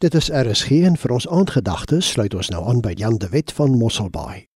Dit is RSG en vir ons aandgedagtes sluit ons nou aan by Jan de Wet van Mosselbaai.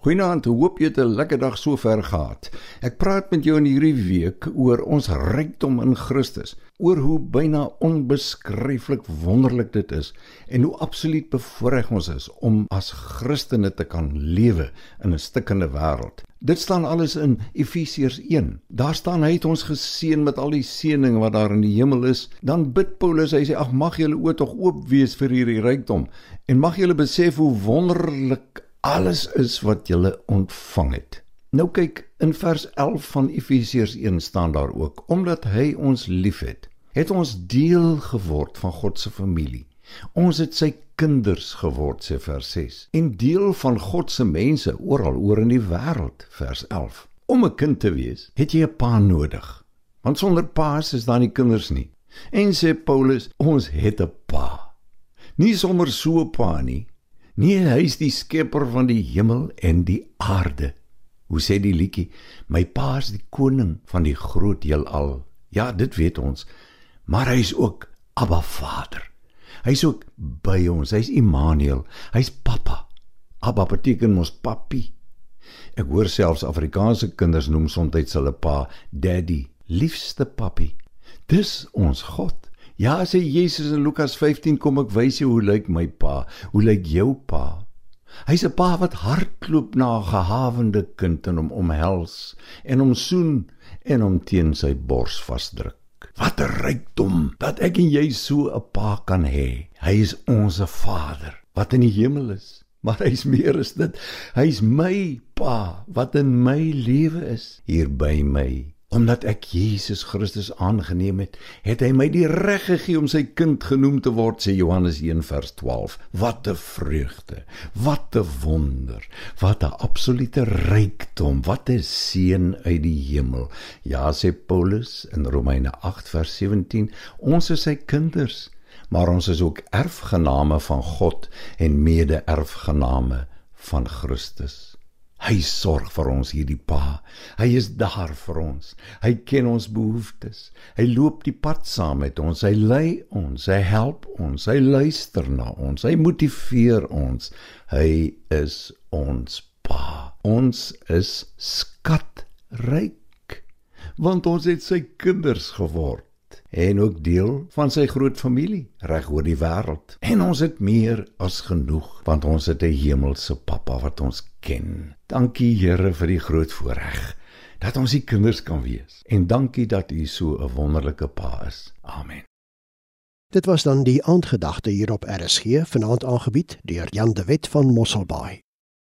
Goeienaand, hoop jy het 'n lekker dag sover gehad. Ek praat met jou in hierdie week oor ons rykdom in Christus, oor hoe byna onbeskryflik wonderlik dit is en hoe absoluut bevoorreg ons is om as Christene te kan lewe in 'n stikkende wêreld. Dit staan alles in Efesiërs 1. Daar staan hy het ons geseën met al die seëninge wat daar in die hemel is. Dan bid Paulus, hy sê ag mag julle oë tog oop wees vir hierdie rykdom en mag julle besef hoe wonderlik alles is wat julle ontvang het. Nou kyk in vers 11 van Efesiërs 1 staan daar ook omdat hy ons liefhet, het ons deel geword van God se familie. Ons het sy kinders geword sê vers 6 en deel van God se mense oral oor in die wêreld vers 11. Om 'n kind te wees, het jy 'n pa nodig. Want sonder pa's is daar nie kinders nie. En sê Paulus, ons het 'n pa. Nie sommer so 'n pa nie. Nee, hy is die skepper van die hemel en die aarde. Hoe sê die liedjie? My pa is die koning van die groot heelal. Ja, dit weet ons. Maar hy is ook Abba Vader. Hy's ook by ons. Hy's Immanuel. Hy's pappa. Abba beteken mos papi. Ek hoor selfs Afrikaanse kinders noem soms hulle pa daddy, liefste papi. Dis ons God. Ja, sê Jesus in Lukas 15 kom ek wys jou hoe lyk my pa? Hoe lyk jou pa? Hy's 'n pa wat hardloop na 'n gehavende kind en hom omhels en hom soen en hom teen sy bors vasdruk. Wat 'n rykdom dat ek en jy so 'n pa kan hê. Hy is ons Vader wat in die hemel is, maar hy's meer as dit. Hy's my pa wat in my lewe is hier by my. Omdat ek Jesus Christus aangeneem het, het hy my die reg gegee om sy kind genoem te word, sê Johannes 1:12. Wat 'n vreugde, wat 'n wonder, wat 'n absolute rykdom, wat 'n seën uit die hemel. Ja, sê Paulus in Romeine 8:17, ons is sy kinders, maar ons is ook erfgename van God en mede-erfgename van Christus. Hy sorg vir ons hierdie pa. Hy is daar vir ons. Hy ken ons behoeftes. Hy loop die pad saam met ons. Hy lei ons. Hy help ons. Hy luister na ons. Hy motiveer ons. Hy is ons pa. Ons is skatryk want ons het sy kinders geword en ook deel van sy groot familie reg oor die wêreld. En ons het meer as genoeg want ons het 'n hemelse Pappa wat ons ken. Dankie Here vir die groot voorreg dat ons die kinders kan wees. En dankie dat U so 'n wonderlike Pa is. Amen. Dit was dan die aandgedagte hier op RSG vanaand aangebied deur Jan de Wet van Mosselbaai.